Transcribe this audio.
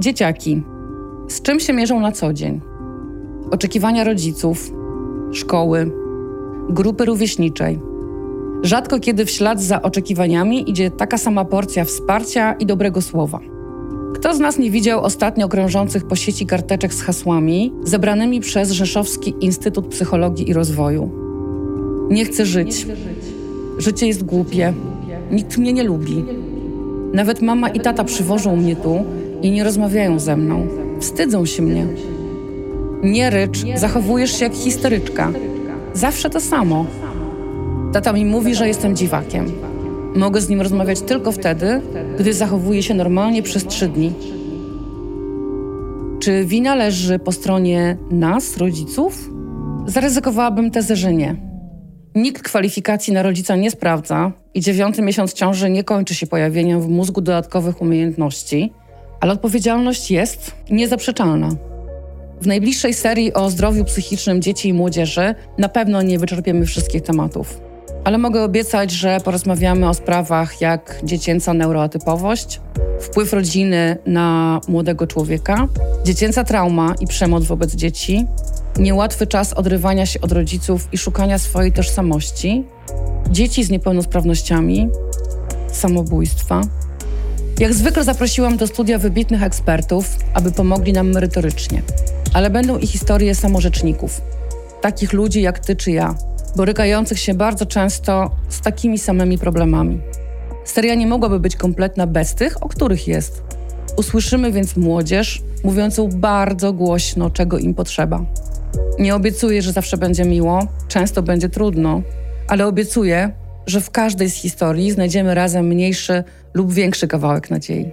Dzieciaki. Z czym się mierzą na co dzień? Oczekiwania rodziców, szkoły, grupy rówieśniczej. Rzadko kiedy w ślad za oczekiwaniami idzie taka sama porcja wsparcia i dobrego słowa. Kto z nas nie widział ostatnio krążących po sieci karteczek z hasłami zebranymi przez Rzeszowski Instytut Psychologii i Rozwoju? Nie chcę żyć. Życie jest głupie. Nikt mnie nie lubi. Nawet mama i tata przywożą mnie tu i nie rozmawiają ze mną. Wstydzą się mnie. Nie rycz, zachowujesz się jak histeryczka. Zawsze to samo. Tata mi mówi, że jestem dziwakiem. Mogę z nim rozmawiać tylko wtedy, gdy zachowuje się normalnie przez trzy dni. Czy wina leży po stronie nas, rodziców? Zaryzykowałabym tezę, że nie. Nikt kwalifikacji na rodzica nie sprawdza i dziewiąty miesiąc ciąży nie kończy się pojawieniem w mózgu dodatkowych umiejętności, ale odpowiedzialność jest niezaprzeczalna. W najbliższej serii o zdrowiu psychicznym dzieci i młodzieży na pewno nie wyczerpiemy wszystkich tematów. Ale mogę obiecać, że porozmawiamy o sprawach jak dziecięca neuroatypowość, wpływ rodziny na młodego człowieka, dziecięca trauma i przemoc wobec dzieci, niełatwy czas odrywania się od rodziców i szukania swojej tożsamości, dzieci z niepełnosprawnościami, samobójstwa. Jak zwykle zaprosiłam do studia wybitnych ekspertów, aby pomogli nam merytorycznie, ale będą i historie samorzeczników, takich ludzi jak ty czy ja, borykających się bardzo często z takimi samymi problemami. Seria nie mogłaby być kompletna bez tych, o których jest. Usłyszymy więc młodzież mówiącą bardzo głośno, czego im potrzeba. Nie obiecuję, że zawsze będzie miło, często będzie trudno, ale obiecuję, że w każdej z historii znajdziemy razem mniejszy lub większy kawałek nadziei.